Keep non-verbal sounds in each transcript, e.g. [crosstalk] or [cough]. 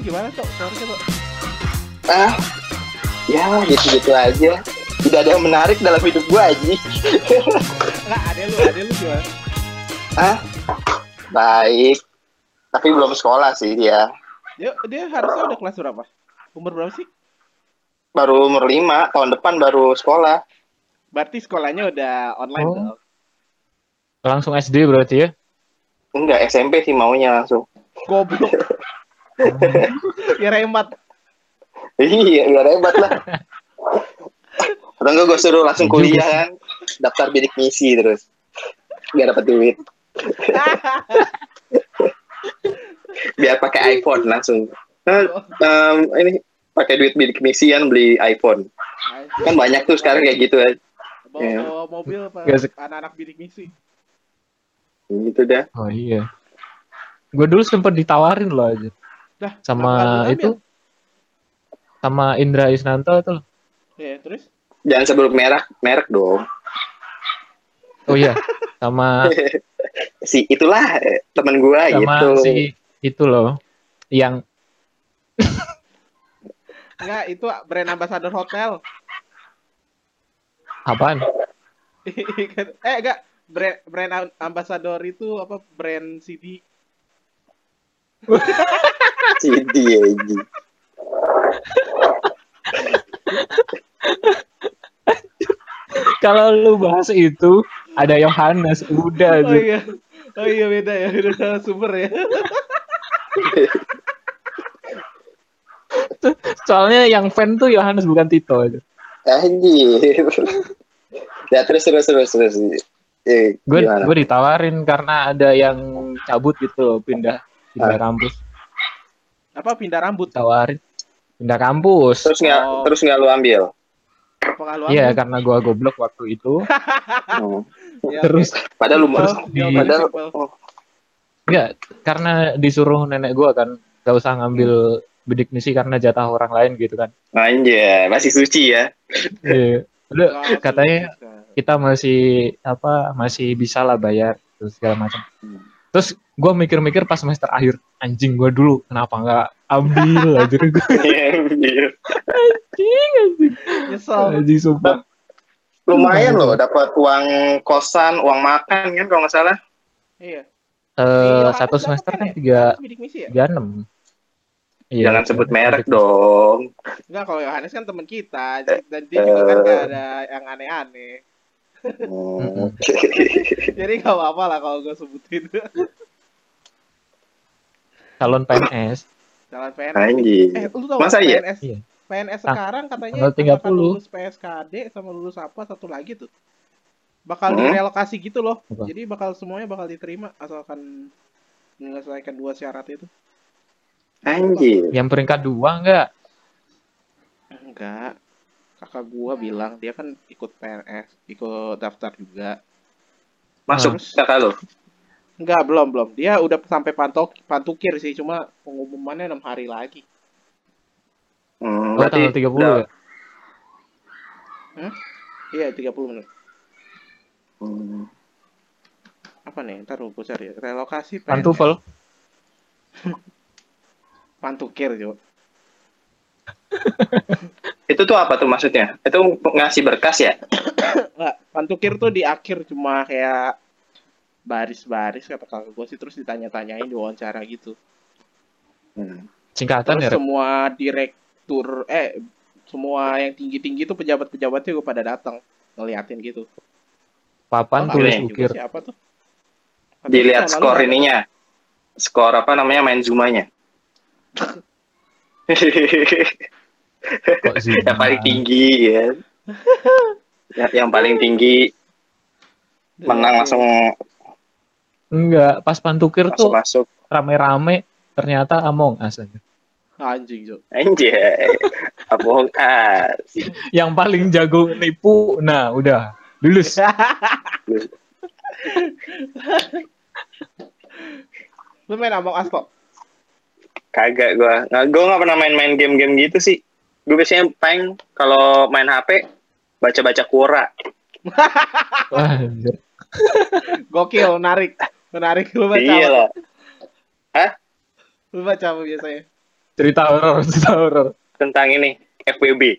Gimana tuh. ah ya gitu-gitu aja. Tidak ada yang menarik dalam hidup gua aja [laughs] Enggak, ada lu, ada lu gimana? ah baik tapi belum sekolah sih dia Dia, dia harusnya udah kelas berapa? Umur berapa sih? baru umur lima tahun depan baru sekolah Berarti sekolahnya udah online Oh. dong. Langsung SD berarti ya? enggak SMP sih maunya langsung Goblok. [laughs] ya remat. iya biar hebat lah [laughs] atau enggak gue suruh langsung kuliah kan daftar bidik misi terus biar dapat duit biar pakai iPhone langsung Nah, em, ini pakai duit bidik misi kan beli iPhone kan banyak tuh sekarang kayak gitu kan bawa, Iya. bawa mobil anak-anak bidik misi. gitu dah Oh iya. Gue dulu sempet ditawarin loh aja. Dah, Sama itu. Sama Indra Isnanto itu loh. Ya, terus jangan sebut merek merek dong Oh iya. Sama [laughs] si itulah eh, teman gua sama gitu si itu loh. Yang [laughs] enggak itu brand ambassador hotel. apaan? [laughs] eh enggak brand brand am- ambassador itu apa brand CD dia ini Kalau lu bahas itu ada Yohanes udah oh tuh. iya oh iya beda ya beda sumber ya Soalnya yang fan tuh Yohanes bukan Tito aja. anjir ya terus terus terus terus eh, gue ditawarin karena ada yang cabut gitu loh pindah pindah Ah. kampus. apa pindah rambut Tawarin pindah kampus. terus nggak Oh. terus nggak lu ambil kalau Iya karena gua goblok waktu itu. [laughs] Oh. Ya, Terus padahal lu Terus Oh, di- padahal oh, Enggak, karena disuruh nenek gua kan gak usah ngambil bidik misi karena jatah orang lain gitu kan. anjir masih suci ya Iya. Nggak, katanya kita masih apa masih bisa lah bayar terus segala macam. Hmm. Terus gua mikir-mikir pas semester akhir anjing gua dulu kenapa nggak ambil aja? [laughs] Gue Anjir. anjing anjing. Nyesel. Anjing sumpah. Lumayan loh dapat uang kosan uang makan kan kalau nggak salah. Iya. Eh, Yohanes satu semester kan kan ya? tiga ya? tiga enam. Iya, jangan sebut merek dong. Enggak kalau Yohanes kan teman kita dan dia juga kan gak ada yang aneh-aneh Hmm. [laughs] jadi gak apa-apa lah kalau gue sebutin calon PNS jalan PNS eh lu tau Masa nggak iya? PNS Iya. PNS Tang- sekarang katanya tanggal akan 30. lulus PSKD sama lulus apa satu lagi tuh bakal Hmm? direlokasi gitu loh Apa? jadi bakal semuanya bakal diterima asalkan menyelesaikan dua syarat itu anjir yang peringkat dua enggak enggak kakak gua bilang dia kan ikut PNS ikut daftar juga. Masuk Terus? kakak lu? Enggak belum belum. Dia udah sampai pantok pantukir sih cuma pengumumannya enam hari lagi. Hmm, oh, tanggal 30 udah- ya? Iya 30 menit. Hmm. apa nih? Ntar gue cari. Relokasi PNS pantufel. [laughs] Pantukir jo [laughs] itu tuh apa tuh maksudnya itu ngasih berkas ya Enggak, pantukir tuh di akhir cuma kayak baris-baris kata kakak gue sih terus ditanya-tanyain diwawancara gitu. Hmm. singkatan Terus ya semua direktur eh semua yang tinggi-tinggi tuh pejabat-pejabatnya gue pada datang ngeliatin gitu. papan Oh, tulis ukir juga Siapa tuh? Katanya dilihat tahun skor ada. ininya skor apa namanya main zumanya [laughs] Kok [laughs] yang paling tinggi ya. ya. yang paling tinggi menang langsung Enggak, pas pantukir tuh masuk. rame-rame ternyata Among Us aja. Anjing, Jo. anjing [laughs] Among as Yang paling jago nipu, nah udah, lulus. Lu main Among as kok? Kagak gua. nggak gua nggak pernah main-main game-game gitu sih. Gue biasanya paling kalau main HP baca-baca Quora. [laughs] Gokil, menarik. Menarik lu baca Iya lah. Hah? Lu baca apa biasanya? cerita horor, cerita horor. Tentang ini FWB.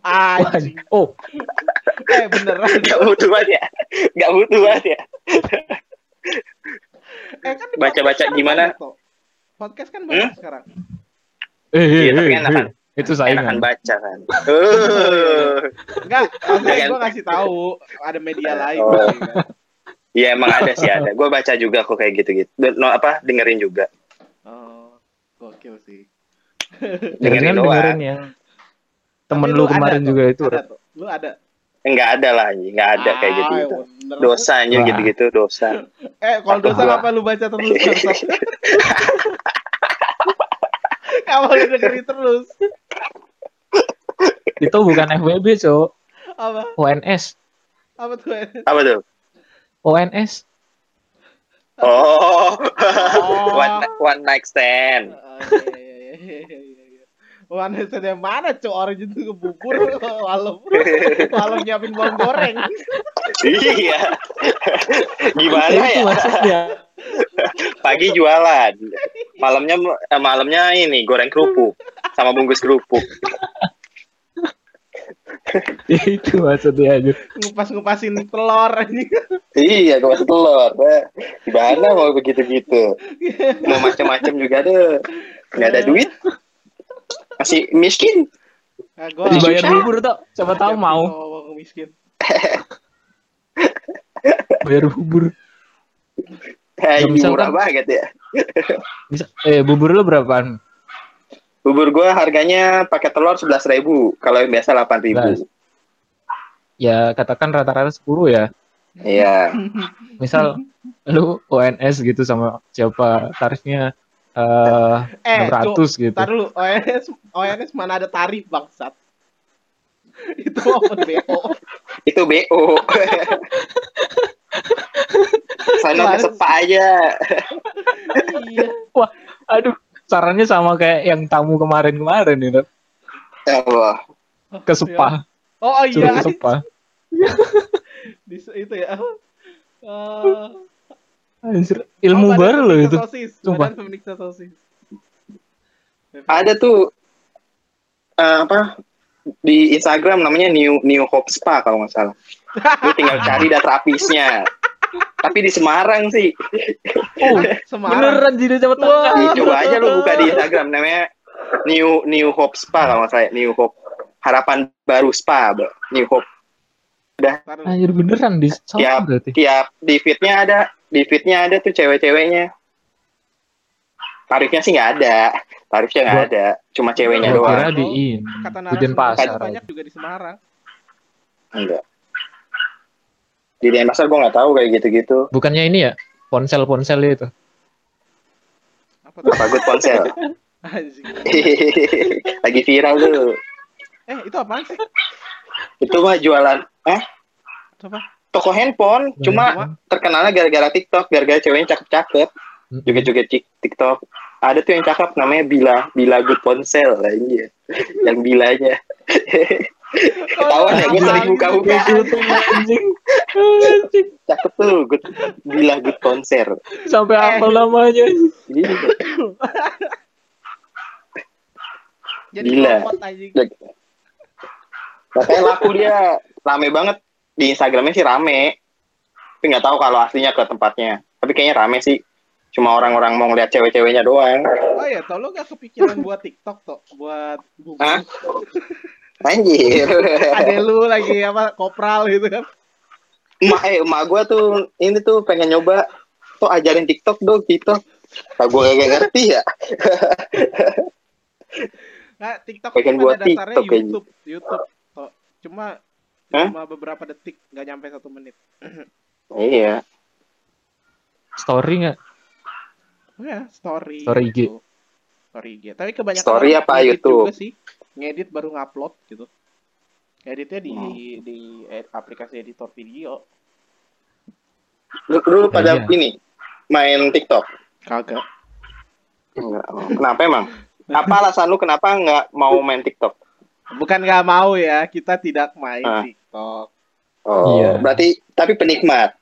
Anjing. Oh, [laughs] Eh beneran. Gak butuh banget ya. Gak butuh banget ya. Eh kan Baca-baca gimana? Podcast kan banyak Hmm? sekarang. eh, eh, Iya, tapi eh, enakan. eh. Itu Enakan saingan. baca kan. Enggak, [laughs] maksudnya gue ngasih tahu ada media lain. Oh. gitu kan. Iya emang ada sih ada. Gue baca juga kok kayak gitu-gitu. No, apa dengerin juga. Oh, gokil sih. Dengerin Dengerin doang. dengerin yang temen Tapi lu kemarin juga itu. Ada tuh. Lu ada. Enggak ada lah, anjing. Enggak ada kayak gitu-gitu. bener. Dosa Wah. gitu-gitu dosa. Eh, kalau dosa apa lu baca terus? [laughs] [laughs] Kenapa lu dengerin terus? Itu bukan FWB, Cok. Apa? ONS. Apa tuh? Apa tuh? ONS. Oh, Oh. [laughs] one, one night stand. Ah, iya, iya, iya, iya, Mana sedang mana cok orang itu ke bubur malam [laughs] malam [laughs] nyiapin bawang goreng. iya. [laughs] Gimana ya? maksudnya. Pagi jualan, malamnya eh, malamnya ini goreng kerupuk sama bungkus kerupuk. itu maksudnya aja. Ngupas-ngupasin telur anjing. Iya, masih telur. Nah, Gimana mau begitu-gitu? Mau macam-macam juga ada. Nggak ada duit. Masih miskin. Nah, gua Dibayar bubur tuh. Siapa tahu mau Oh, miskin. bayar bubur. Eh, Ya, ini misalkan- murah banget ya. Bisa eh bubur lu berapaan? Bubur gue harganya pakai telur sebelas ribu. Kalau yang biasa delapan ribu. Ya katakan rata-rata 10 ya. Iya. Misal lu ONS gitu sama siapa tarifnya eh Eh, 600 gitu. Ntar dulu, ONS, ONS mana ada tarif bangsat. [laughs] Itu open [laughs] BO. Itu BO. [laughs] Sana ke sepa aja. iya. Aduh, sarannya sama kayak yang tamu kemarin-kemarin itu. Ya Allah. Ke spa, Oh suruh iya. ke spa. Di, itu ya. Eh, Anjir, ilmu oh, baru loh itu. Sosis. Pemeriksa sosis. Ada tuh eh, apa di Instagram namanya New New Hope Spa kalau nggak salah. Lu tinggal cari data apisnya. Tapi di Semarang sih. Oh, Semarang. beneran jadi. Tengah. Ih, coba aja lu buka di Instagram namanya New New Hope Spa kalau nggak salah. New Hope Harapan Baru Spa, Bro. New Hope. Dulu. Anjir beneran di Tiap berarti. tiap di feednya ada di feednya ada tuh cewek-ceweknya. Tarifnya sih nggak ada. Tarifnya nggak ada. Cuma ceweknya Gua kira doang. di in. Kata Denpasar. banyak juga di Semarang. Enggak. Di Denpasar gue nggak tahu kayak gitu-gitu. Bukannya ini ya? Ponsel-ponsel itu. Apa tuh? Bagus ponsel. [laughs] [laughs] Lagi viral tuh. Eh, itu apaan sih? Itu mah jualan eh Itu apa? Toko handphone. Cuma terkenalnya gara-gara TikTok, gara-gara ceweknya cakep-cakep. Mm. Joget-joget tik- TikTok. Ada tuh yang cakep namanya Bila, Bila Good Ponsel aja. yang bilanya. [laughs] Ketahuan ya gue sering buka-buka. anjing. Anjing. Cakep tuh, good, Bila Good Ponsel. Sampai Eh. hafal namanya. Iya. Jadi anjing. Makanya laku dia rame banget di Instagramnya sih rame. Tapi nggak tahu kalau aslinya ke tempatnya. Tapi kayaknya rame sih. Cuma orang-orang mau ngeliat cewek-ceweknya doang. Oh iya, tau lu gak kepikiran buat TikTok tuh, buat. Hah? [laughs] Anjir. Ada lu lagi apa kopral gitu kan. emak eh emak gue tuh ini tuh pengen nyoba tuh ajarin TikTok dong TikTok. Nah, gue gak ngerti ya. Nah, TikTok Pengen buat TikTok kayaknya. YouTube, YouTube. Toh. Cuma? Cuma beberapa detik, nggak nyampe satu menit. [clears throat] Iya. Story nggak? Oh ya, story. Story IG. gitu. Story IG. Tapi kebanyakan Story apa ngedit YouTube? juga sih. Ngedit baru ngupload gitu. Editnya di Hmm. di ed- aplikasi editor video. Lu, lu pada Iya. ini main TikTok. Kagak. Enggak. Kenapa emang? [laughs] Apa alasan lu kenapa nggak mau main TikTok? Bukan nggak mau ya, kita tidak main Ah. TikTok. Oh, Iya. berarti tapi penikmat.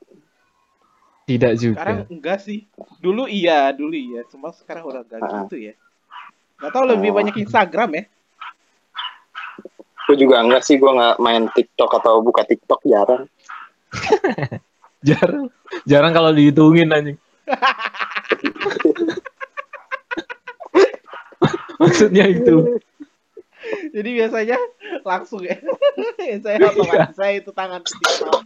Tidak Sekarang juga. enggak sih. Dulu iya, dulu iya. Cuma sekarang udah enggak Ah. gitu ya. Gak tau lebih Oh. banyak Instagram ya. Gue juga enggak sih, gue nggak main TikTok atau buka TikTok jarang. [laughs] Jarang. Jarang kalau dihitungin anjing. [laughs] Maksudnya itu. Jadi biasanya langsung ya. [laughs] saya otomatis saya itu tangan TikTok.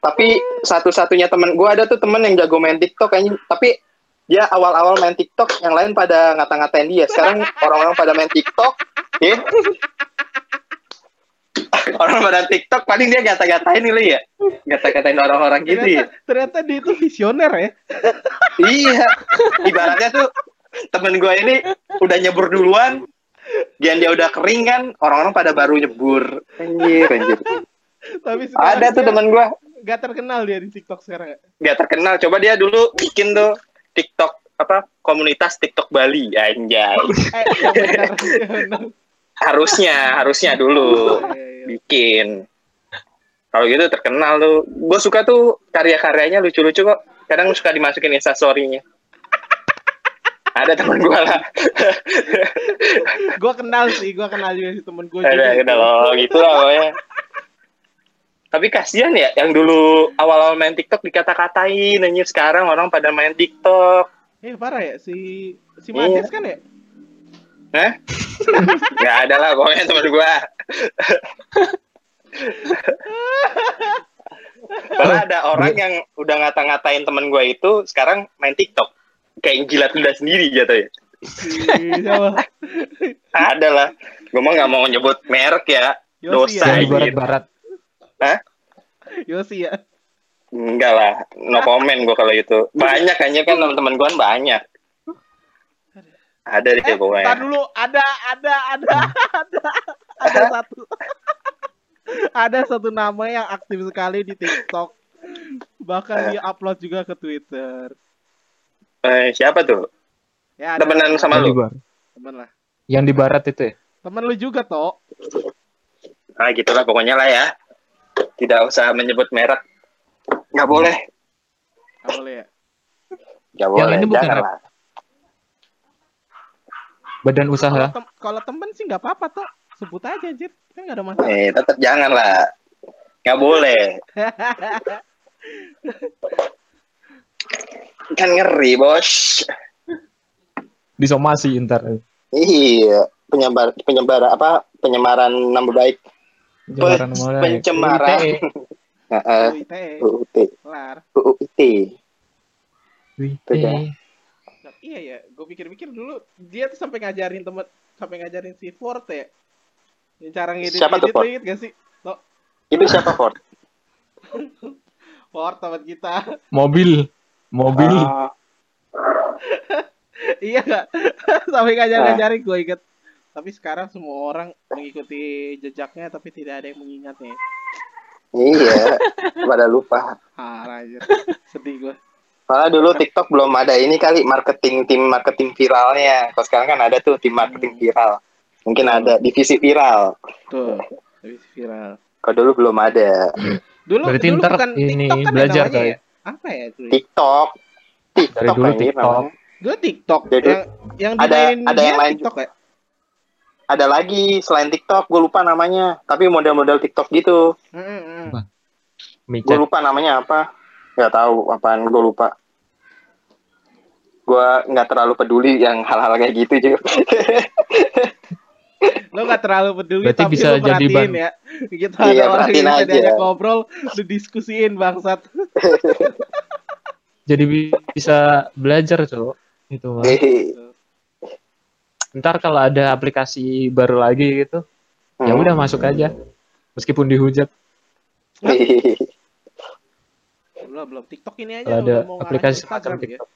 Tapi satu-satunya temen gue ada tuh temen yang jago main TikTok anjing. Tapi dia awal-awal main TikTok, yang lain pada ngata-ngatain dia. Sekarang orang-orang pada main TikTok, ya. [laughs] orang pada TikTok paling dia gata-gatain nih ya. Gata-gatain orang-orang gitu ya. Ternyata, ternyata dia itu visioner ya. Iya. Ibaratnya tuh temen gue ini udah nyebur duluan, dia dia udah kering kan, orang-orang pada baru nyebur. Anjir, anjir. Tapi Ada tuh temen gue, Gak terkenal dia di TikTok sekarang. ya. dia terkenal. Coba dia dulu bikin tuh TikTok apa komunitas TikTok Bali, anjay. Eh, benar, [laughs] benar. Harusnya, harusnya dulu Iya, iya, iya. bikin. Kalau gitu terkenal tuh. Gue suka tuh karya-karyanya lucu-lucu kok. Kadang suka dimasukin instastory-nya. Ada temen gue lah. Gua kenal sih, gua kenal juga si temen gue Ada, ada loh, gitu lah pokoknya. Tapi kasihan ya, yang dulu awal-awal main TikTok dikata-katain, anjir sekarang orang pada main TikTok. Eh parah ya si si Iya. Matias kan ya? Hah? Gak ada lah pokoknya temen gua. Karena ada orang yang udah ngata-ngatain temen gua itu sekarang main TikTok. Kayak jilat lidah sendiri jatuh ya. Siapa? Ada lah. Gua mah gak mau nyebut merek ya. Yosi Dosa. Ya? barat-barat. Yosi ya. Enggak lah, no comment gua kalau itu. Banyak hanya kan teman-teman gua kan banyak. Ada deh Eh, pokoknya. tar dulu ada ada ada [laughs] ada ada satu ada satu nama yang aktif sekali di TikTok. Bahkan dia upload juga ke Twitter. Eh, siapa tuh? Ya, ada Temenan sama Yang di lu? temen lah. Yang di barat itu ya? Temen lu juga toh. Ah, gitulah pokoknya lah ya. Tidak usah menyebut merek. Nggak boleh. Nggak boleh ya. Nggak boleh. ini bukan Jangan rap. lah. Badan Kalau usaha. tem- kalau temen sih nggak apa-apa toh. Sebut aja anjir. Kan nggak ada masalah. Eh, tetap jangan lah. Nggak boleh. [laughs] Kan ngeri, bos. Disomasi ntar. Iya. Penyebar, penyebar apa? Penyemaran nama baik. Pencemaran nama baik. pencemaran. UUT. UITE. Nah, iya ya, gue pikir-pikir dulu dia tuh sampai ngajarin temen, sampai ngajarin si Ford ya. Yang cara ngedit Siapa tuh, Ford? gak sih? Tuh, Itu siapa, Ford? [laughs] Ford teman kita. Mobil. Mobil. Ah, [laughs] iya gak? [laughs] sampai ngajar-ngajarin gue inget. Tapi sekarang semua orang mengikuti jejaknya tapi tidak ada yang mengingatnya. iya. Pada lupa. Ah, aja. Sedih gue. Malah dulu TikTok belum ada ini kali marketing tim marketing viralnya. Kalau sekarang kan ada tuh tim marketing viral. Mungkin ada divisi viral. Tuh, habis viral. Kalau dulu belum ada. Dulu, Berarti dulu bukan ini TikTok kan belajar kali. ya? Apa ya itu? TikTok. TikTok Dari dulu TikTok. Dulu TikTok. Jadi, yang yang ada- ada yang lain TikTok ya? Ada lagi selain TikTok, gue lupa namanya. Tapi model-model TikTok gitu. Mm? Gue lupa namanya apa. Gak tahu apaan, gue lupa. Gue nggak terlalu peduli yang hal-hal kayak gitu juga. [laughs] Lo gak terlalu peduli Berarti tapi bisa lo jadi perhatiin ban- ya. Gitu Iya, ada orang yang aja. diajak ngobrol, lu diskusiin bangsat. [laughs] Jadi bi- bisa belajar, Cok. Itu mah. Ntar kalau ada aplikasi baru lagi gitu, ya Hmm. udah masuk aja. Meskipun dihujat. Belum, belum. TikTok ini aja Kalau ada aplikasi Instagram ya. TikTok.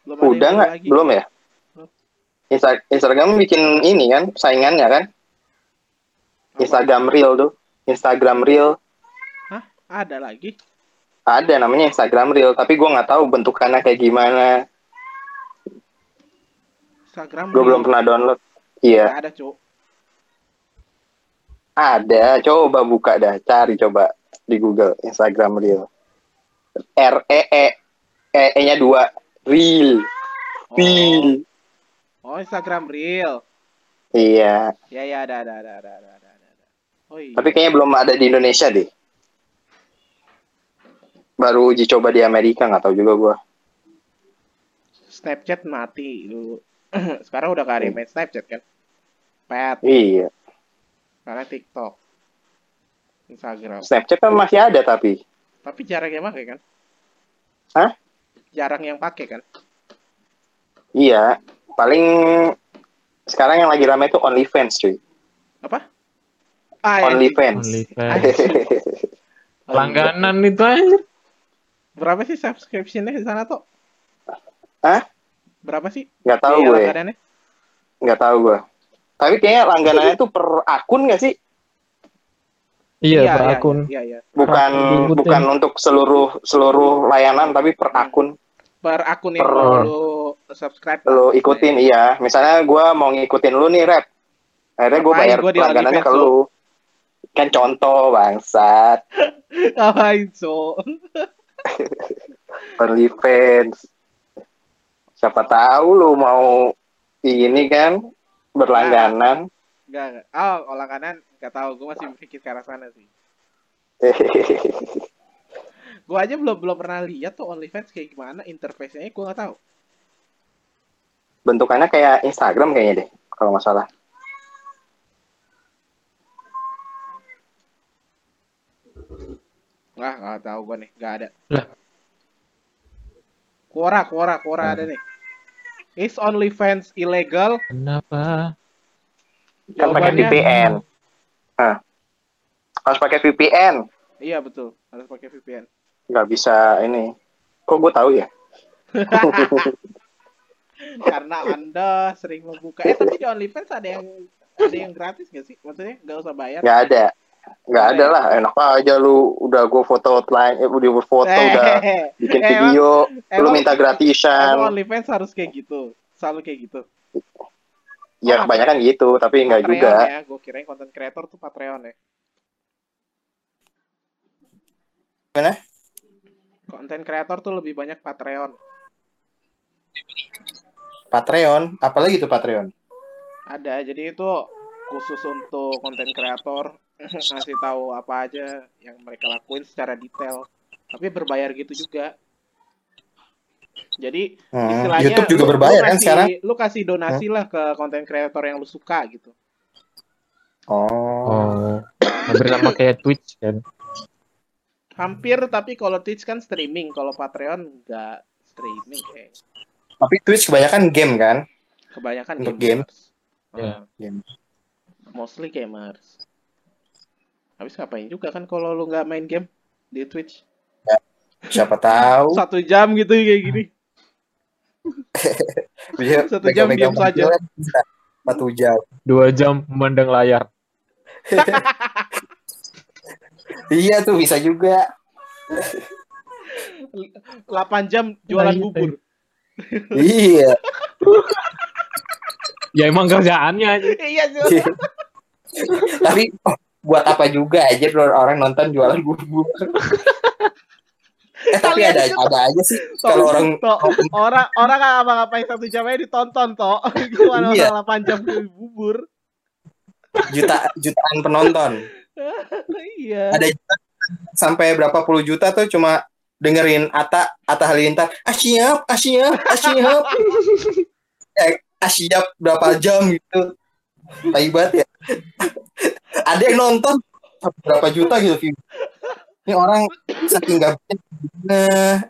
Belum ada yang Udah nggak? lagi. Belum ya? Instagram bikin ini kan saingannya kan? Instagram Reel tuh. Instagram Reel Hah? Ada lagi? ada namanya Instagram Reel, tapi gua nggak tahu bentukannya kayak gimana. Instagram Gue belum pernah download. Iya, ada cuk ada. Coba buka dah, cari coba di Google Instagram Reel. R E E E E-nya dua. Reel. oh, Reel. oh Instagram real Iya, ya ya ada ada ada ada ada ada ada. Oh iya. Tapi kayaknya belum ada di Indonesia deh. Baru uji coba di Amerika, nggak tahu juga gua. Snapchat mati dulu. [clears throat] Sekarang udah gak ada main Snapchat kan? Pet. Iya, karena TikTok. Instagram. Snapchat kan masih ada tapi. tapi jarang yang pakai kan? Hah? jarang yang pakai kan? Iya, paling sekarang yang lagi rame itu OnlyFans cuy. apa ah, ya, OnlyFans. Iya. [laughs] Langganan itu aja. berapa sih subscriptionnya di sana tuh Hah? berapa sih Nggak tahu biaya gue, nggak tahu gue. Tapi kayaknya langganannya tuh per akun nggak sih? Iya, per akun. Iya, iya. Bukan bukan untuk seluruh seluruh layanan tapi per akun. Per akun Per- lu subscribe. Lo ikutin iya. Misalnya gue mau ngikutin lu nih rap. Akhirnya gue bayar gua di langganannya ke lu. Kan contoh bangsat. [laughs] Ngapain, so? [laughs] OnlyFans. Siapa tahu lu mau ini kan berlangganan. Enggak, enggak. Oh, olah kanan enggak tahu. Gue masih mikir ke arah sana sih. [laughs] Gue aja belum belum pernah lihat tuh OnlyFans kayak gimana interface-nya. Gue nggak tahu. Bentukannya kayak Instagram kayaknya deh, kalau nggak salah. Nggak, nggak tahu gue nih. Nggak ada. Lah. Quora, Quora, Quora ada nih. Is OnlyFans illegal? Kenapa? Kan pakai VPN. Hah. Harus pakai VPN. Iya betul, harus pakai VPN. Nggak bisa ini. Kok gue tahu ya? [laughs] Karena anda sering membuka. Eh tapi di OnlyFans ada yang ada yang gratis nggak sih? Maksudnya nggak usah bayar? Nggak ada. Nggak ada lah. Enak aja lu udah gue foto line, eh, udah foto udah bikin Eh, video, lu emang- minta Emang gratisan. OnlyFans harus kayak gitu, selalu kayak gitu. Ya kebanyakan gitu, tapi nggak Patreon juga. ya, gue kirain konten kreator tuh Patreon ya. Gimana? Konten kreator tuh lebih banyak Patreon. Patreon, apalagi tuh Patreon? Ada, jadi itu khusus untuk konten kreator [laughs] ngasih tahu apa aja yang mereka lakuin secara detail. Tapi berbayar gitu juga. Jadi Hmm, istilahnya YouTube juga lu- berbayar lu kan kasih- sekarang? Lu kasih donasi lah ke konten kreator yang lu suka gitu. Oh. Oh, hampir sama kayak Twitch kan. Hampir tapi kalau Twitch kan streaming, kalau Patreon nggak streaming kayak. Tapi Twitch kebanyakan game kan? Kebanyakan Untuk game? gamers. Ya. Ah, Game. mostly gamers. Habis ngapain juga kan kalau lu nggak main game di Twitch? Siapa tahu. [laughs] Satu jam gitu kayak gini. Dia [laughs] Satu jam diam saja. kan bisa. Satu jam. Dua jam memandang layar. [laughs] Iya tuh bisa juga. 8 jam jualan Nah, bubur. Iya. Ya emang kerjaannya aja. Iya, Zul. Tapi oh, buat apa juga aja orang nonton jualan bubur. eh tapi ada itu- ada aja sih Toh, kalau orang toh, orang orang nggak apa ngapain satu jam aja ditonton toh. [laughs] Gimana Iya. orang 8 jam bubur? juta jutaan penonton [laughs] iya. ada juta- sampai berapa puluh juta tuh cuma dengerin Ata Ata Halilintar ah siap ah siap ah siap [laughs] eh, ah siap berapa jam gitu tai banget ya ada yang nonton sampai berapa juta gitu view ini orang saking gak nah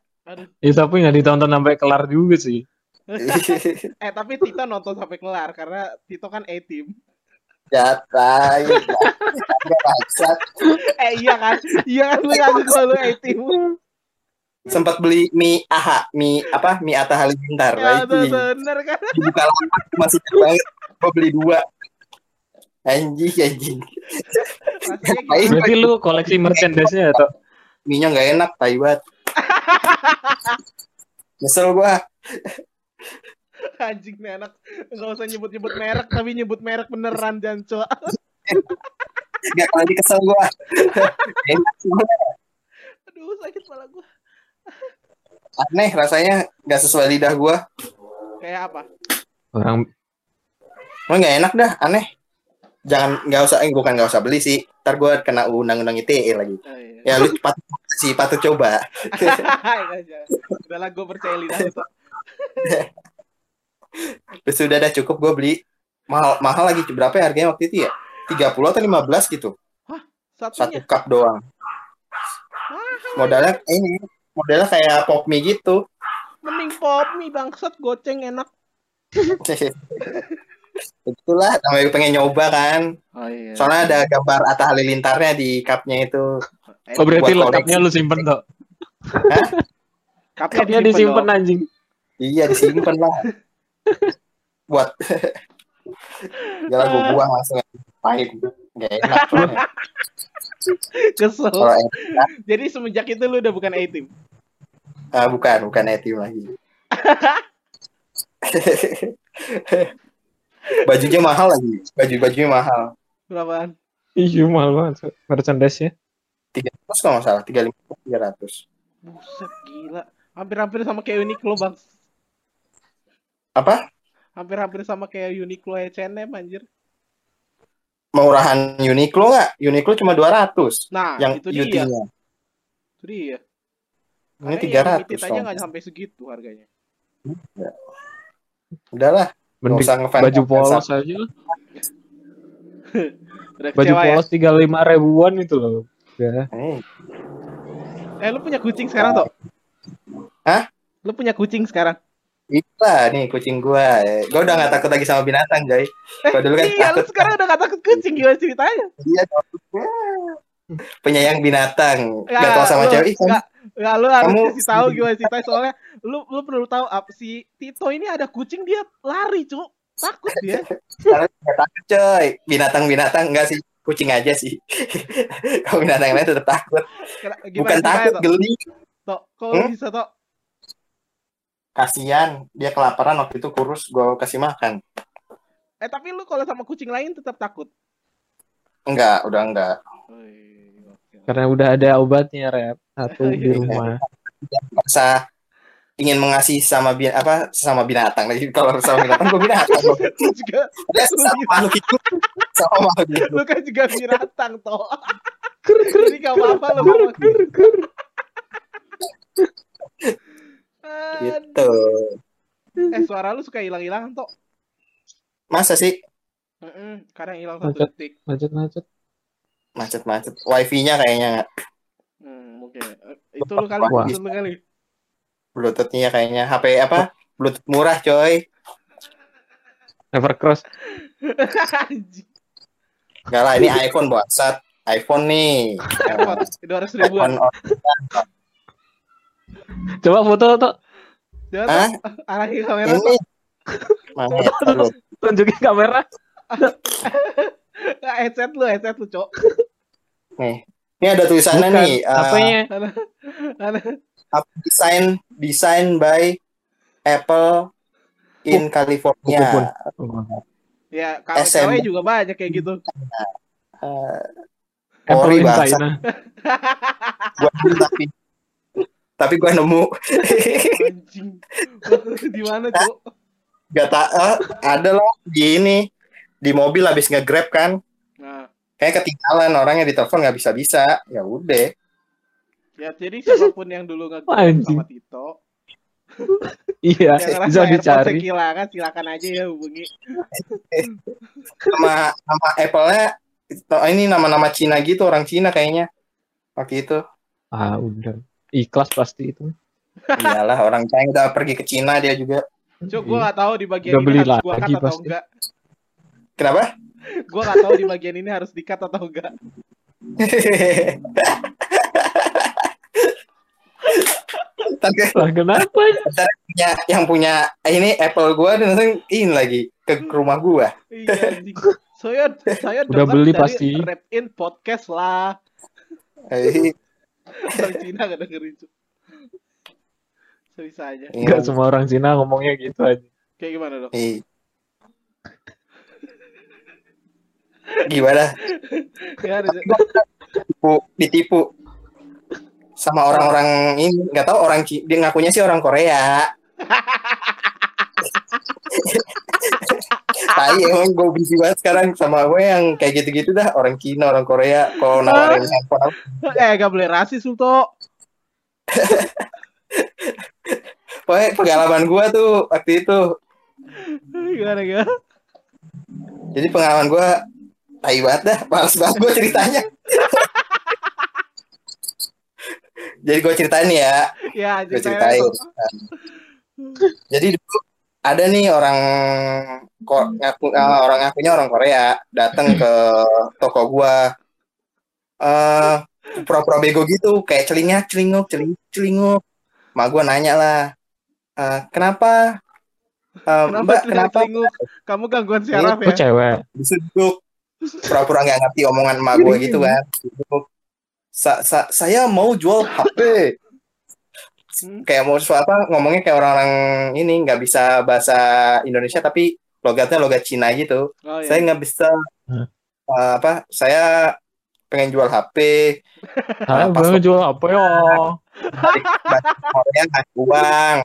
Ya tapi nggak ditonton sampai kelar juga sih. [laughs] Eh tapi Tito nonton sampai kelar karena Tito kan A-team. jatah ya. [laughs] Eh iya kan? Iya kan lu ngaku kalau lu A-team. Sempat beli mie aha mie apa mie Atta Halilintar Ya itu bener kan? dibuka lapak masih banget gue beli dua anjing anjing? Berarti lu koleksi merchandise-nya atau mie nya nggak enak tai banget nyesel gua Anjing nih anak nggak usah nyebut-nyebut merek tapi nyebut merek beneran Janco. Gak kalau dikesel gua. Enak semua. Aduh sakit kepala gua. Aneh rasanya nggak sesuai lidah gua. Kayak apa? Orang Emang nggak enak dah, aneh. Jangan nggak usah, eh, bukan nggak usah beli sih. Ntar gua kena undang-undang ITE lagi. Oh, iya. Ya lu patut sih, patut coba. [laughs] Udahlah gue percaya lidah sudah dah cukup gua beli. Mahal, mahal lagi berapa ya harganya waktu itu ya? 30 atau 15 gitu. Satu Satunya. cup doang. Mahal. Modalnya ini, modalnya kayak pop mie gitu. Mending pop mie bangsat goceng enak. [laughs] Itulah namanya gue pengen nyoba kan. Oh iya. Soalnya ada gambar Atta Halilintarnya di cupnya itu. Oh berarti lengkapnya lu simpen tuh. Cupnya Dia disimpen anjing. Iya disimpan lah. [laughs] Buat [laughs] Gila gue buang langsung pahit. Gak enak. Kesel. Kalau enak, Jadi semenjak itu lu udah bukan A-team. ah, bukan, bukan etim lagi. [laughs] Bajunya mahal lagi. Baju-bajunya mahal. Berapaan? Iya mahal banget. Merchandise ya. 300 kalau nggak salah. 350 300. Buset gila. Hampir-hampir sama kayak Uniqlo bang. Apa? Hampir-hampir sama kayak Uniqlo H&M anjir. Murahan Uniqlo nggak? Uniqlo cuma 200. Nah, yang itu dia. UT-nya. Itu dia. Ini Makanya yang 300. limited aja dong. nggak sampai segitu harganya. Udahlah. Mending usah ngefans- baju polos aja. [laughs] Baju ya? polos tiga lima ribuan itu loh. Ya. Eh, Eh, lu punya kucing sekarang toh? Hah? Lu punya kucing sekarang? Itulah nih kucing gua. Gua udah gak takut lagi sama binatang, Jay. Gua dulu kan iya, lu takut sekarang udah gak takut kucing gimana ceritanya? dia penyayang binatang. Ya, Gak tau sama lu- cewek. Ih, kamu nggak- nggak, lu harus kamu- kasih tahu gimana ceritanya soalnya lu lu perlu tahu apa si Tito ini ada kucing dia lari, Cuk. Takut dia. Gak takut, coy. Binatang-binatang enggak sih. Kucing aja sih. [laughs] Kalau binatang lain tetap takut. Bukan Gimana ceritanya, takut, geli. Tok, kok Hmm? bisa, Tok? Kasian, dia kelaparan waktu itu kurus, gua kasih makan. Eh, tapi lu kalau sama kucing lain tetap takut. Enggak, udah enggak. Karena udah ada obatnya rep satu [laughs] di rumah. Masa ingin mengasihi sama bin apa sama binatang lagi kalau sama binatang gua binatang [laughs] Lu juga dia sama makhluk hidup sama makhluk hidup lu kan juga binatang, Tok. Jadi gak apa-apa. [laughs] gitu Eh, suara lu suka hilang-hilangan, Tok. masa sih Heeh, kadang hilang satu Macet. detik. Macet-macet. macet-macet wifi-nya kayaknya nggak Hmm, mungkin. Eh, Itu lu kali, Wah. itu lu kali. bluetooth-nya kayaknya HP apa bluetooth murah coy Evercross. Enggak lah ini iPhone bangsat iPhone nih dua ratus ribuan. Coba foto tuh. Jangan Hah? Arahin kamera. ini mana ya? Tunjukin kamera. Nah, headset lu, headset lu, Cok. nih ini ada tulisannya Bukan. nih eh, Apanya? Ada apa, design design by Apple in California Pukul. Ya, kalau SM. cewek juga banyak kayak gitu. Eh, Apple in. China. [laughs] gua beli tapi tapi gua nemu Anjing. Di mana, Cok? gak tak eh, ada loh di ini di mobil habis nge-grab kan Nah, kayak ketinggalan orangnya di telepon nggak bisa bisa ya udah ya jadi siapa pun yang dulu Anjing. sama Tito, Iya, yang bisa dicari. Kehilangan, silakan aja ya hubungi. nama nama Apple-nya ini nama-nama Cina gitu orang Cina kayaknya waktu itu Ah, udah. Ikhlas pasti itu. iyalah orang China udah pergi ke Cina dia juga Cok, gue gak tahu di bagian Udah ini beli harus gua cut lagi atau pasti. enggak. kenapa Gue gak tahu di bagian ini harus di-cut atau enggak. [laughs] tapi Lah kenapa? punya yang punya eh, ini Apple gua dan langsung in lagi ke rumah gua Iya. Saya, saya Udah beli dari pasti. Rap In podcast lah. Orang Cina gak dengerin, Cok. Bisa aja. Enggak semua orang Cina ngomongnya gitu aja. Kayak gimana dong? Ih. Gimana? Ya, Ditipu, ditipu sama orang-orang ini nggak tahu orang dia ngakunya sih orang Korea. [laughs] Tai emang gue benci banget sekarang sama gue yang kayak gitu-gitu dah. Orang Cina orang Korea. Kalau nawarin handphone eh gak boleh rasis lu toh. [laughs] Pokoknya pengalaman gue tuh waktu itu. [laughs] Gimana gimana? jadi pengalaman gue tai banget dah. Males banget gue ceritanya. [laughs] Jadi gue ceritain ya. Ya, gue ceritain. ceritain. Jadi dulu ada nih orang kok ngaku eh, orang ngakunya orang Korea datang ke toko gua eh pura-pura bego gitu kayak celingak celinguk celinguk celinguk mak gua nanya lah "Eh, kenapa Eh, Kenapa mbak kenapa celinguk? Kamu gangguan siaraf Itu ya? cewek. bisa duduk pura-pura nggak ngerti omongan emak gue gitu kan. Sa- sa- saya mau jual HP Hmm. kayak mau suatu apa ngomongnya kayak orang-orang ini nggak bisa bahasa Indonesia tapi logatnya logat Cina gitu Oh, saya iya. nggak bisa Hmm. uh, apa saya pengen jual HP Saya pas- belum jual apa ya? balik bahasa Korea uang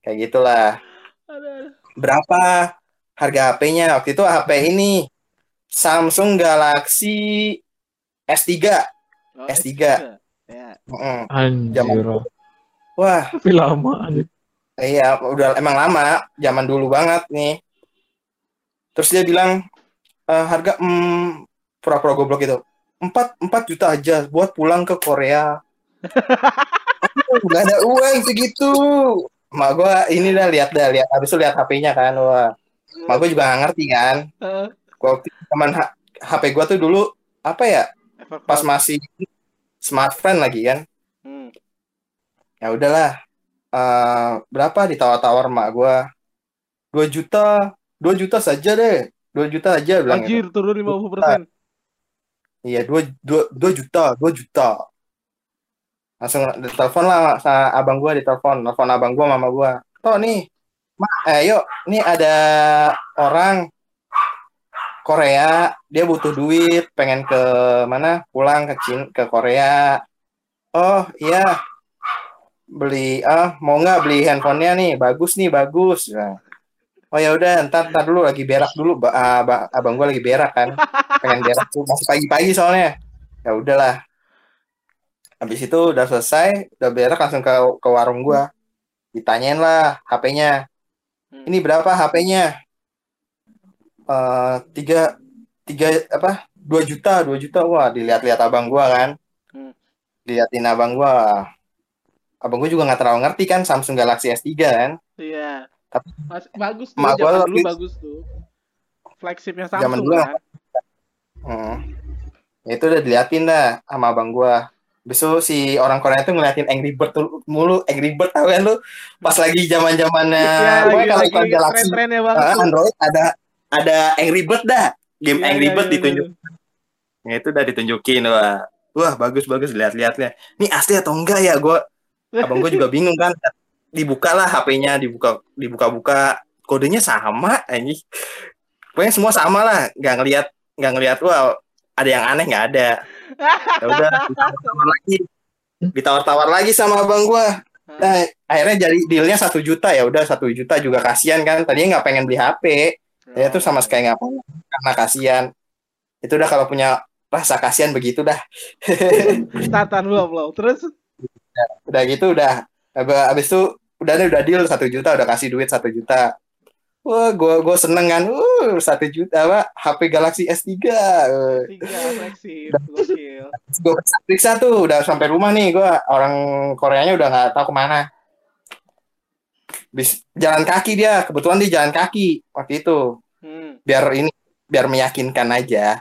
kayak gitulah berapa harga HP-nya waktu itu HP ini Samsung Galaxy S3 Oh, S3. Ya. Mm-mm. Anjir. Wah Tapi lama. Iya, udah emang lama, zaman dulu banget nih. Terus dia bilang "Eh, harga hmm, pura-pura goblok itu empat empat juta aja buat pulang ke Korea. Gak ada uang segitu. Mak gua ini dah lihat dah lihat habis itu lihat HP-nya kan wah. Mak gua juga gak ngerti kan. Heeh. Gua waktu teman H- HP gua tuh dulu apa ya? Pas masih smartphone lagi kan. Ya udahlah. Eh, berapa ditawar-tawar mak gua? 2 juta. 2 juta saja deh. 2 juta aja bilang gitu. Anjir, turun 50%. iya 2, 2, 2 juta 2 juta. Langsung ditelepon lah sama abang gua ditelepon. Telepon abang gua mama gua. Toh nih. Mak eh yuk. Nih ada orang Korea. Dia butuh duit. Pengen ke mana? Pulang ke Cina ke Korea. Oh iya beli ah mau nggak beli handphonenya nih? Bagus nih bagus. Nah. oh ya udah ntar ntar dulu lagi berak dulu. Ba- ah, ba- abang gua lagi berak kan. Pengen berak tuh masih pagi-pagi soalnya. Ya udahlah. Habis itu udah selesai udah berak langsung ke ke warung gua. Ditanyain lah HP-nya Hmm. ini berapa HP-nya Eh tiga tiga apa? Dua juta dua juta. Wah dilihat-lihat abang gua kan. Hmm. diliatin abang gua abang gua juga nggak terlalu ngerti kan Samsung Galaxy S3 kan Iya. Tapi- Mas, bagus tuh, Mak zaman dulu bagus tuh. Flagshipnya Zaman Samsung dulu kan. Hmm. Ya itu udah diliatin dah sama abang gua. Besok si orang Korea tuh ngeliatin Angry Bird tuh mulu, Angry Bird tau kan lu? Pas lagi zaman zamannya, pokoknya lagi- kalau iklan Galaxy, banget eh, tuh. Android ada ada Angry Bird dah, game Iya, Angry iya, Bird iya, ditunjuk. Ya itu udah ditunjukin wah, wah bagus bagus lihat-lihatnya. Ini asli atau enggak ya? Gua, abang gua juga bingung kan. Dibuka lah HP-nya, dibuka dibuka-buka, kodenya sama, anjing. Pokoknya semua sama lah, nggak ngelihat nggak ngelihat wah ada yang aneh nggak ada. Ya udah ditawar-tawar lagi, ditawar-tawar lagi sama abang gua. Nah, akhirnya jadi dealnya satu juta ya udah satu juta juga kasihan kan. Tadinya nggak pengen beli HP, ya itu sama sekali nggak pengen karena kasihan. Itu udah kalau punya rasa kasihan begitu dah. Tatan belum belum. Terus Udah gitu udah. Ab- Abis itu udah deh, udah deal satu juta udah kasih duit satu juta. Wah, gua gua seneng kan. Uh, satu juta apa? HP Galaxy S3. Uh, tiga flagship, gokil. gue periksa tuh udah sampai rumah nih gue orang Koreanya udah nggak tahu ke mana bis jalan kaki dia kebetulan dia jalan kaki waktu itu Hmm. biar ini biar meyakinkan aja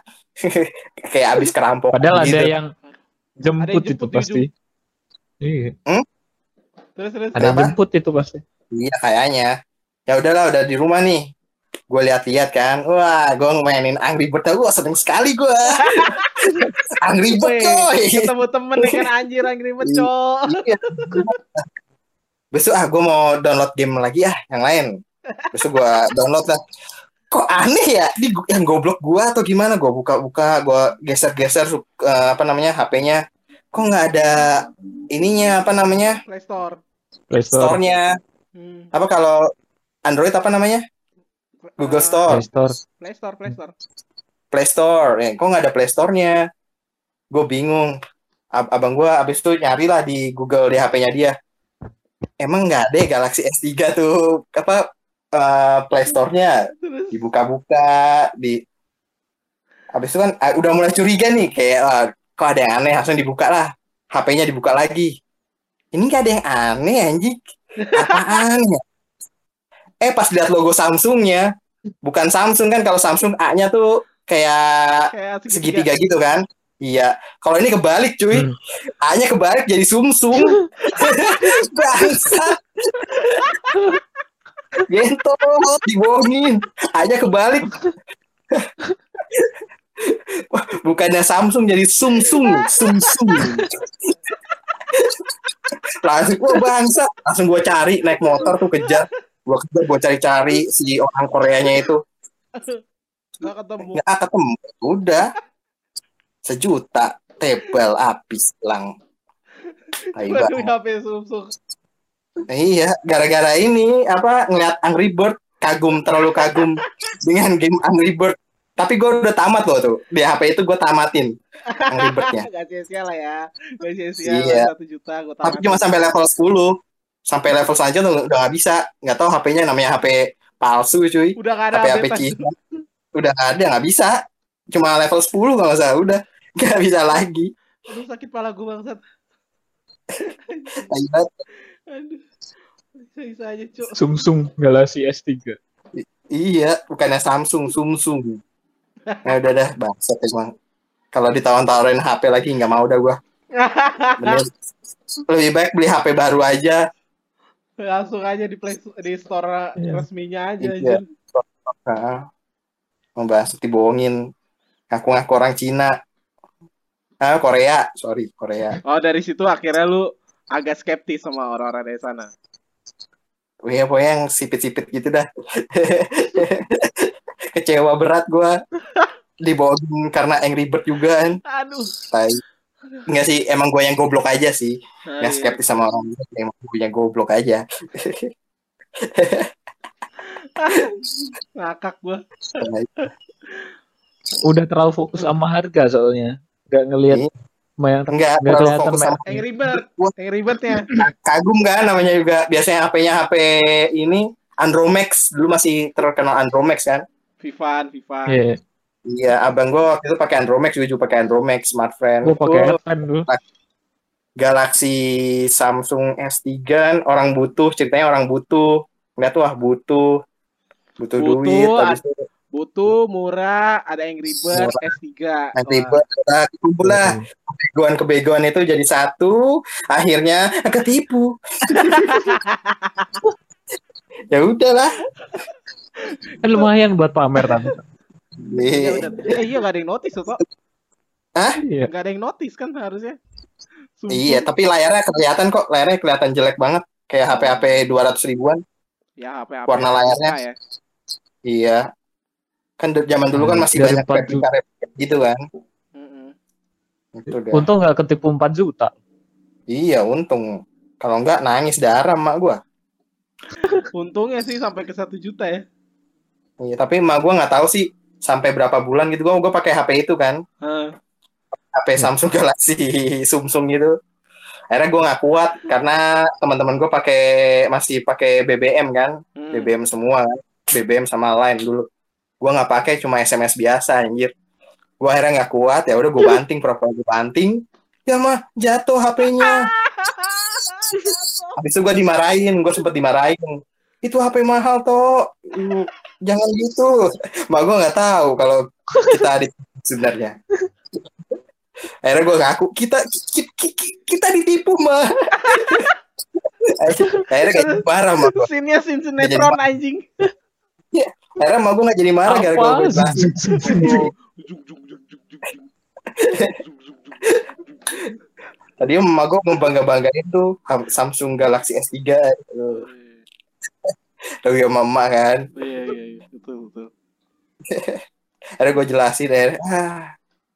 [laughs] kayak abis kerampok Padahal ada gitu. yang jemput, Ada yang itu jemput di pasti. Iya, Terus terus. ada jemput itu pasti. iya kayaknya ya udahlah udah di rumah nih gue lihat-lihat kan wah gue mainin Angry Bird gue seneng sekali gue [laughs] Angry Bird coy Ketemu temen nih kan anjir Angry Bird, Cok. Iya. besok ah gue mau download game lagi ah yang lain Terus gue download lah. Kok aneh ya? Di yang goblok gua atau gimana? Gua buka-buka, gua geser-geser uh, apa namanya HP-nya. Kok nggak ada ininya apa namanya? Play Store. Play Store. Store-nya. Hmm. Apa kalau Android apa namanya? Google Eh, Store. Play Store. Play Store, Play Store. Play Store. Ya, kok nggak ada Play Store-nya? Gue bingung. Ab- abang gue abis itu nyari lah di Google di HP-nya dia. Emang nggak ada ya Galaxy S3 tuh apa eh, Play Store-nya dibuka-buka di abis itu kan ah, udah mulai curiga nih kayak ah, kok ada yang aneh? Langsung dibuka lah. HP-nya dibuka lagi. Ini nggak ada yang aneh anjing. Apaan ya? Eh pas lihat logo Samsungnya bukan Samsung kan kalau Samsung A-nya tuh kayak kayak segitiga gitu kan? Iya. Kalau ini kebalik cuy. Hmm. A-nya kebalik jadi sumsum [laughs] bangsat. Gento, dibohongin. A-nya kebalik. [laughs] Bukannya Samsung jadi Sumsung, Sumsung. Langsung gua bangsa, langsung gua cari naik motor tuh kejar. Gua kejar, gua cari-cari si orang Koreanya itu. Nggak ketemu. Nggak ketemu. Udah. Sejuta tebal habis lang. Tai Waduh, banget. HP Samsung. Iya, gara-gara ini apa ngeliat Angry Bird kagum terlalu kagum dengan game Angry Bird. Tapi gue udah tamat loh tuh di HP itu gue tamatin Angry Bird-nya. [laughs] Gak sia-sia lah ya. Gak sia-sia Iya. satu juta gue Tapi cuma sampai level 10 Sampai level selanjutnya tuh udah gak bisa. Nggak tahu HP-nya namanya HP palsu cuy. Udah gak ada HP HP. Cina. Udah nggak ada nggak bisa. Cuma level 10 kalau nggak salah udah [laughs] nggak bisa lagi. Aduh sakit pala gue bangsat. Aduh. Bisa-bisa aja cuk. Samsung Galaxy S3. Iya, bukannya Samsung, Sumsung. [laughs] Ya udah dah, bangsat emang. Kalau ditawar-tawarin HP lagi nggak mau dah gua. Mending lebih baik beli HP baru aja. Langsung aja di play di store Iya. resminya aja. Iya. anjir. Nah, membahas dibohongin. Ngaku-ngaku orang Cina. Ah, Korea, sorry, Korea. Oh dari situ akhirnya lu agak skeptis sama orang-orang dari sana. Iya, pokoknya yang sipit-sipit gitu dah. [laughs] Kecewa berat gua. Dibohongin karena Angry Bird juga kan. Aduh. Tai. Enggak sih, emang gue yang goblok aja sih. Nggak iya. skeptis sama orang emang gue yang goblok aja. [laughs] Ngakak gua. Udah terlalu fokus sama harga soalnya. Gak ngelihat Iya. main Enggak, Nggak terlalu kelihatan fokus sama Angry Bird. Angry Bird-nya. kagum kan namanya juga. Biasanya HP-nya HP ini Andromax. Dulu masih terkenal Andromax kan. Vivan, Vivan. Iya, Iya, abang gue waktu itu pakai Andromax, gue juga pakai Andromax, Smart Friend. gue pakai dulu. Galaxy Samsung S3 kan orang butuh, ceritanya orang butuh. Lihat wah butuh. Butuh, Butuh, duit, habis itu Butuh, murah, ada Bird, Murah. S3. nanti buat nah, kumpul lah kebegoan-kebegoan itu jadi satu, akhirnya ketipu. [laughs] ya udahlah. Kan lumayan buat pamer kan. Ya udah. Eh, iya gak ada yang notice kok. Iya. Gak ada yang notice kan harusnya. Sumpah. Iya, tapi layarnya kelihatan kok, layarnya kelihatan jelek banget. Kayak HP-HP 200 ribuan. Ya HP HP. Warna layarnya. Ya. Iya. Kan zaman dulu kan Hmm, masih dari banyak 4 replika-replika gitu kan. Mm-mm. Itu dah. Untung nggak ketipu 4 juta. Iya, untung. Kalau enggak nangis darah emak gua. Untungnya sih sampai ke satu juta ya. Iya, tapi emak gua nggak tahu sih sampai berapa bulan gitu gua gua pakai HP itu kan. Hah. HP Samsung [laughs] Galaxy Samsung gitu. Akhirnya gua nggak kuat karena teman-teman gua pakai masih pakai BBM kan, Hmm. BBM semua kan. BBM sama lain dulu. Gua nggak pakai cuma SMS biasa anjir. Gua akhirnya nggak kuat ya udah gua banting pura-pura gua banting. Ya mah jatuh HP-nya. [laughs] Habis itu gue dimarahin, gue sempet dimarahin. Itu HP mahal toh, Hmm, jangan gitu. Mak gue nggak tahu kalau kita adik sebenarnya. Akhirnya gue ngaku kita kita, kita ditipu mah. Akhirnya kayak marah mah. Sinnya sin sinetron anjing. Akhirnya mak gue nggak jadi marah gara-gara gue. Tadi emak gue membangga banggain tuh Samsung Galaxy S3. gitu. Tapi sama emak kan. Iya iya iya betul betul. [laughs] Ada gue jelasin akhirnya, ah,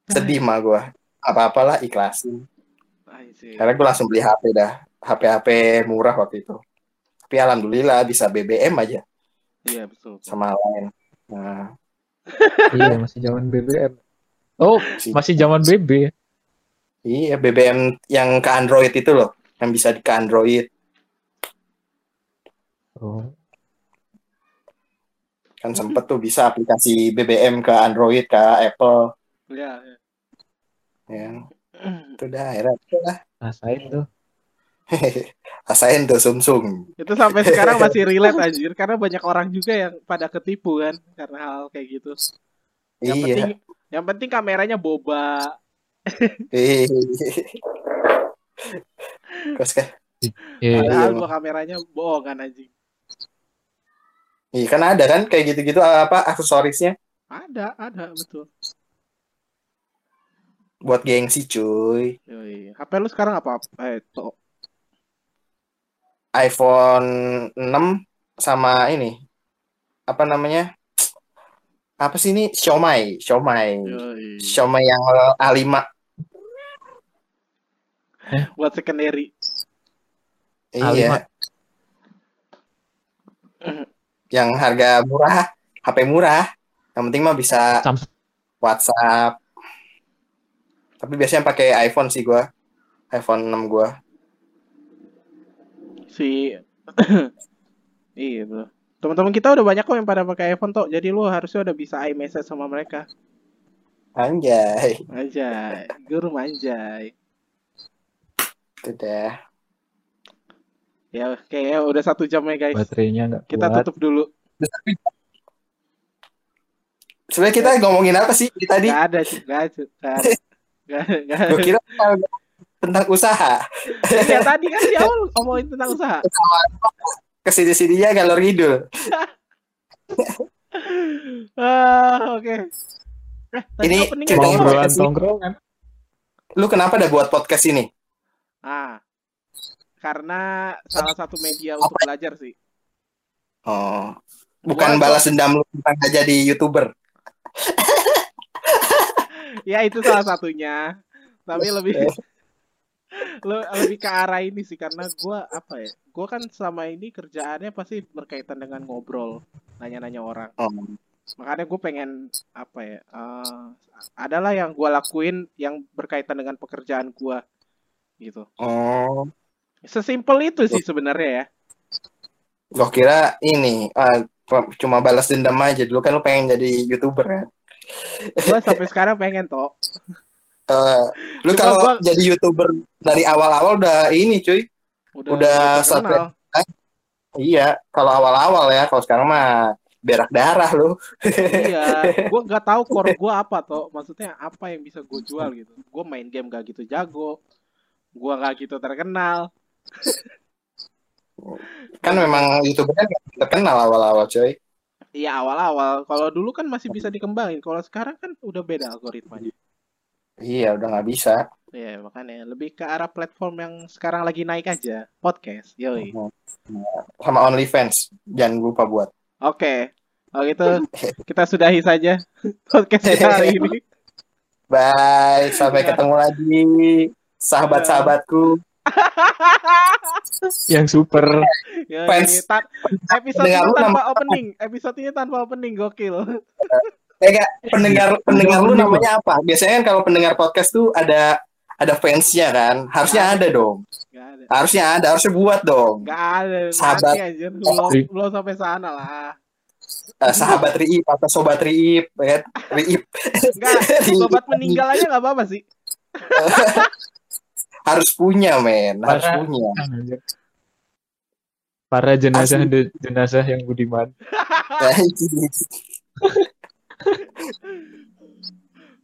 sedih mah gue. Apa-apalah ikhlasin. Karena gue langsung beli HP dah. HP-HP murah waktu itu. Tapi alhamdulillah bisa BBM aja Iya betul. betul. sama lain. Nah, [laughs] iya masih zaman BBM. Oh, si- masih zaman BB. iya BBM yang ke Android itu loh, yang bisa di ke Android. Oh. Kan sempet tuh bisa aplikasi BBM ke Android, ke Apple. Iya. iya. Ya, itu dah akhirnya itu dah. Rasain tuh. [laughs] Rasain tuh sumsum. Itu sampai sekarang masih relate anjir karena banyak orang juga yang pada ketipu kan karena hal kayak gitu. Yang Iya. penting yang penting kameranya boba. [laughs] Terus kan, Iya. Padahal gua kameranya bohongan anjing. Iya kan ada kan kayak gitu-gitu apa aksesorisnya Ada, ada betul. buat gengsi cuy. Yoi. HP lu sekarang apa? Eh, to. iPhone 6 sama ini apa namanya? Apa sih ini? Xiaomi, Xiaomi. Yoi. Xiaomi yang A5 Buat secondary. Iya. [laughs] Yang harga murah, HP murah. Yang penting mah bisa Samsung. WhatsApp. Tapi biasanya pakai iPhone sih gua. iPhone 6 gua. Si [coughs] Iya, bro. Teman-teman kita udah banyak kok yang pada pakai iPhone tuh. Jadi lu harusnya udah bisa iMessage sama mereka. Anjay. Anjay, guru manjay. Itu dah. Ya, kayaknya udah satu jam ya guys. Baterainya nggak Kita kuat. tutup dulu. Sebenarnya kita ngomongin apa sih tadi? Gak ada sih, gak ada. Gak ada. Gak ada. Gak ada. Gue kira tentang usaha. Ya tadi kan di awal ngomongin tentang usaha. [laughs] Ke sini-sininya galor ngidul. [laughs] Ah, oke. Eh, tadi Ini ceritanya tongkrongan. Lu kenapa udah buat podcast ini? Ah, karena salah satu media untuk belajar sih. Oh, bukan Gua- balas dendam lu tentang gak jadi YouTuber. [laughs] Ya itu salah satunya. Tapi lebih [laughs] le- lebih ke arah ini sih karena gua apa ya? Gua kan selama ini kerjaannya pasti berkaitan dengan ngobrol, nanya-nanya orang. Oh. Makanya gue pengen apa ya? eh, adalah yang gua lakuin yang berkaitan dengan pekerjaan gua gitu. Oh, Sesimpel itu sih sebenarnya ya. gua kira ini ah, cuma balas dendam aja. Dulu kan lu pengen jadi YouTuber kan? Gua sampai sekarang pengen toh. Eh, lu Cuma kalau gua- jadi YouTuber dari awal-awal udah ini cuy. Udah, Udah terkenal. Iya, kalau awal-awal ya. Kalau sekarang mah berak darah lu. iya, [laughs] gue nggak tahu core gue apa toh. Maksudnya apa yang bisa gue jual gitu. Gue main game gak gitu jago. Gue gak gitu terkenal. Kan memang YouTuber kan nggak terkenal awal-awal cuy. Iya awal-awal. Kalau dulu kan masih bisa dikembangin. Kalau sekarang kan udah beda algoritmanya. Iya, udah nggak bisa. Iya makanya lebih ke arah platform yang sekarang lagi naik aja. Podcast. Yoi. Sama OnlyFans, jangan lupa buat. Oke. Kalau gitu kita sudahi saja podcast kita [laughs] hari ini. Bye, sampai ketemu lagi, sahabat-sahabatku. [laughs] Yang super. Yoi. Fans. Ta- episode Pendengar ini lu tanpa nama- opening. Episode ini tanpa opening gokil. Eh, nggak, pendengar pendengar lu namanya apa? Biasanya kan kalau pendengar podcast tuh ada ada fansnya kan, harusnya ada dong. Gak ada. Harusnya ada, harusnya buat dong. Gak ada. Sahabat. Belum, belum sampai sana lah. Eh, sahabat Riip atau sobat Riip, ya kan? [laughs] Riip Enggak, [laughs] sobat meninggal aja gak apa-apa sih. Harus punya men, harus Para- punya. Para jenazah Asli. jenazah yang budiman.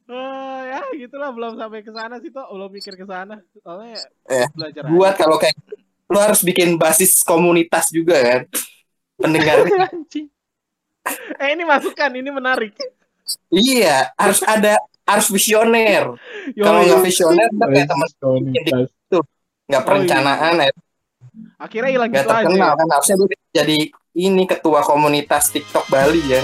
Oh, ya gitulah belum sampai ke sana sih toh, belum mikir ke sana. Soalnya Eh, belajar buat aja. kalau kayak lu harus bikin basis komunitas juga kan. Pendengar [laughs] Eh ini masukan, ini menarik. iya, harus ada harus visioner. [laughs] Kalau nggak visioner, kayak teman Komunitas. nggak perencanaan ya, akhirnya hilang gitu aja. terkenal kan harusnya jadi ini ketua komunitas TikTok Bali ya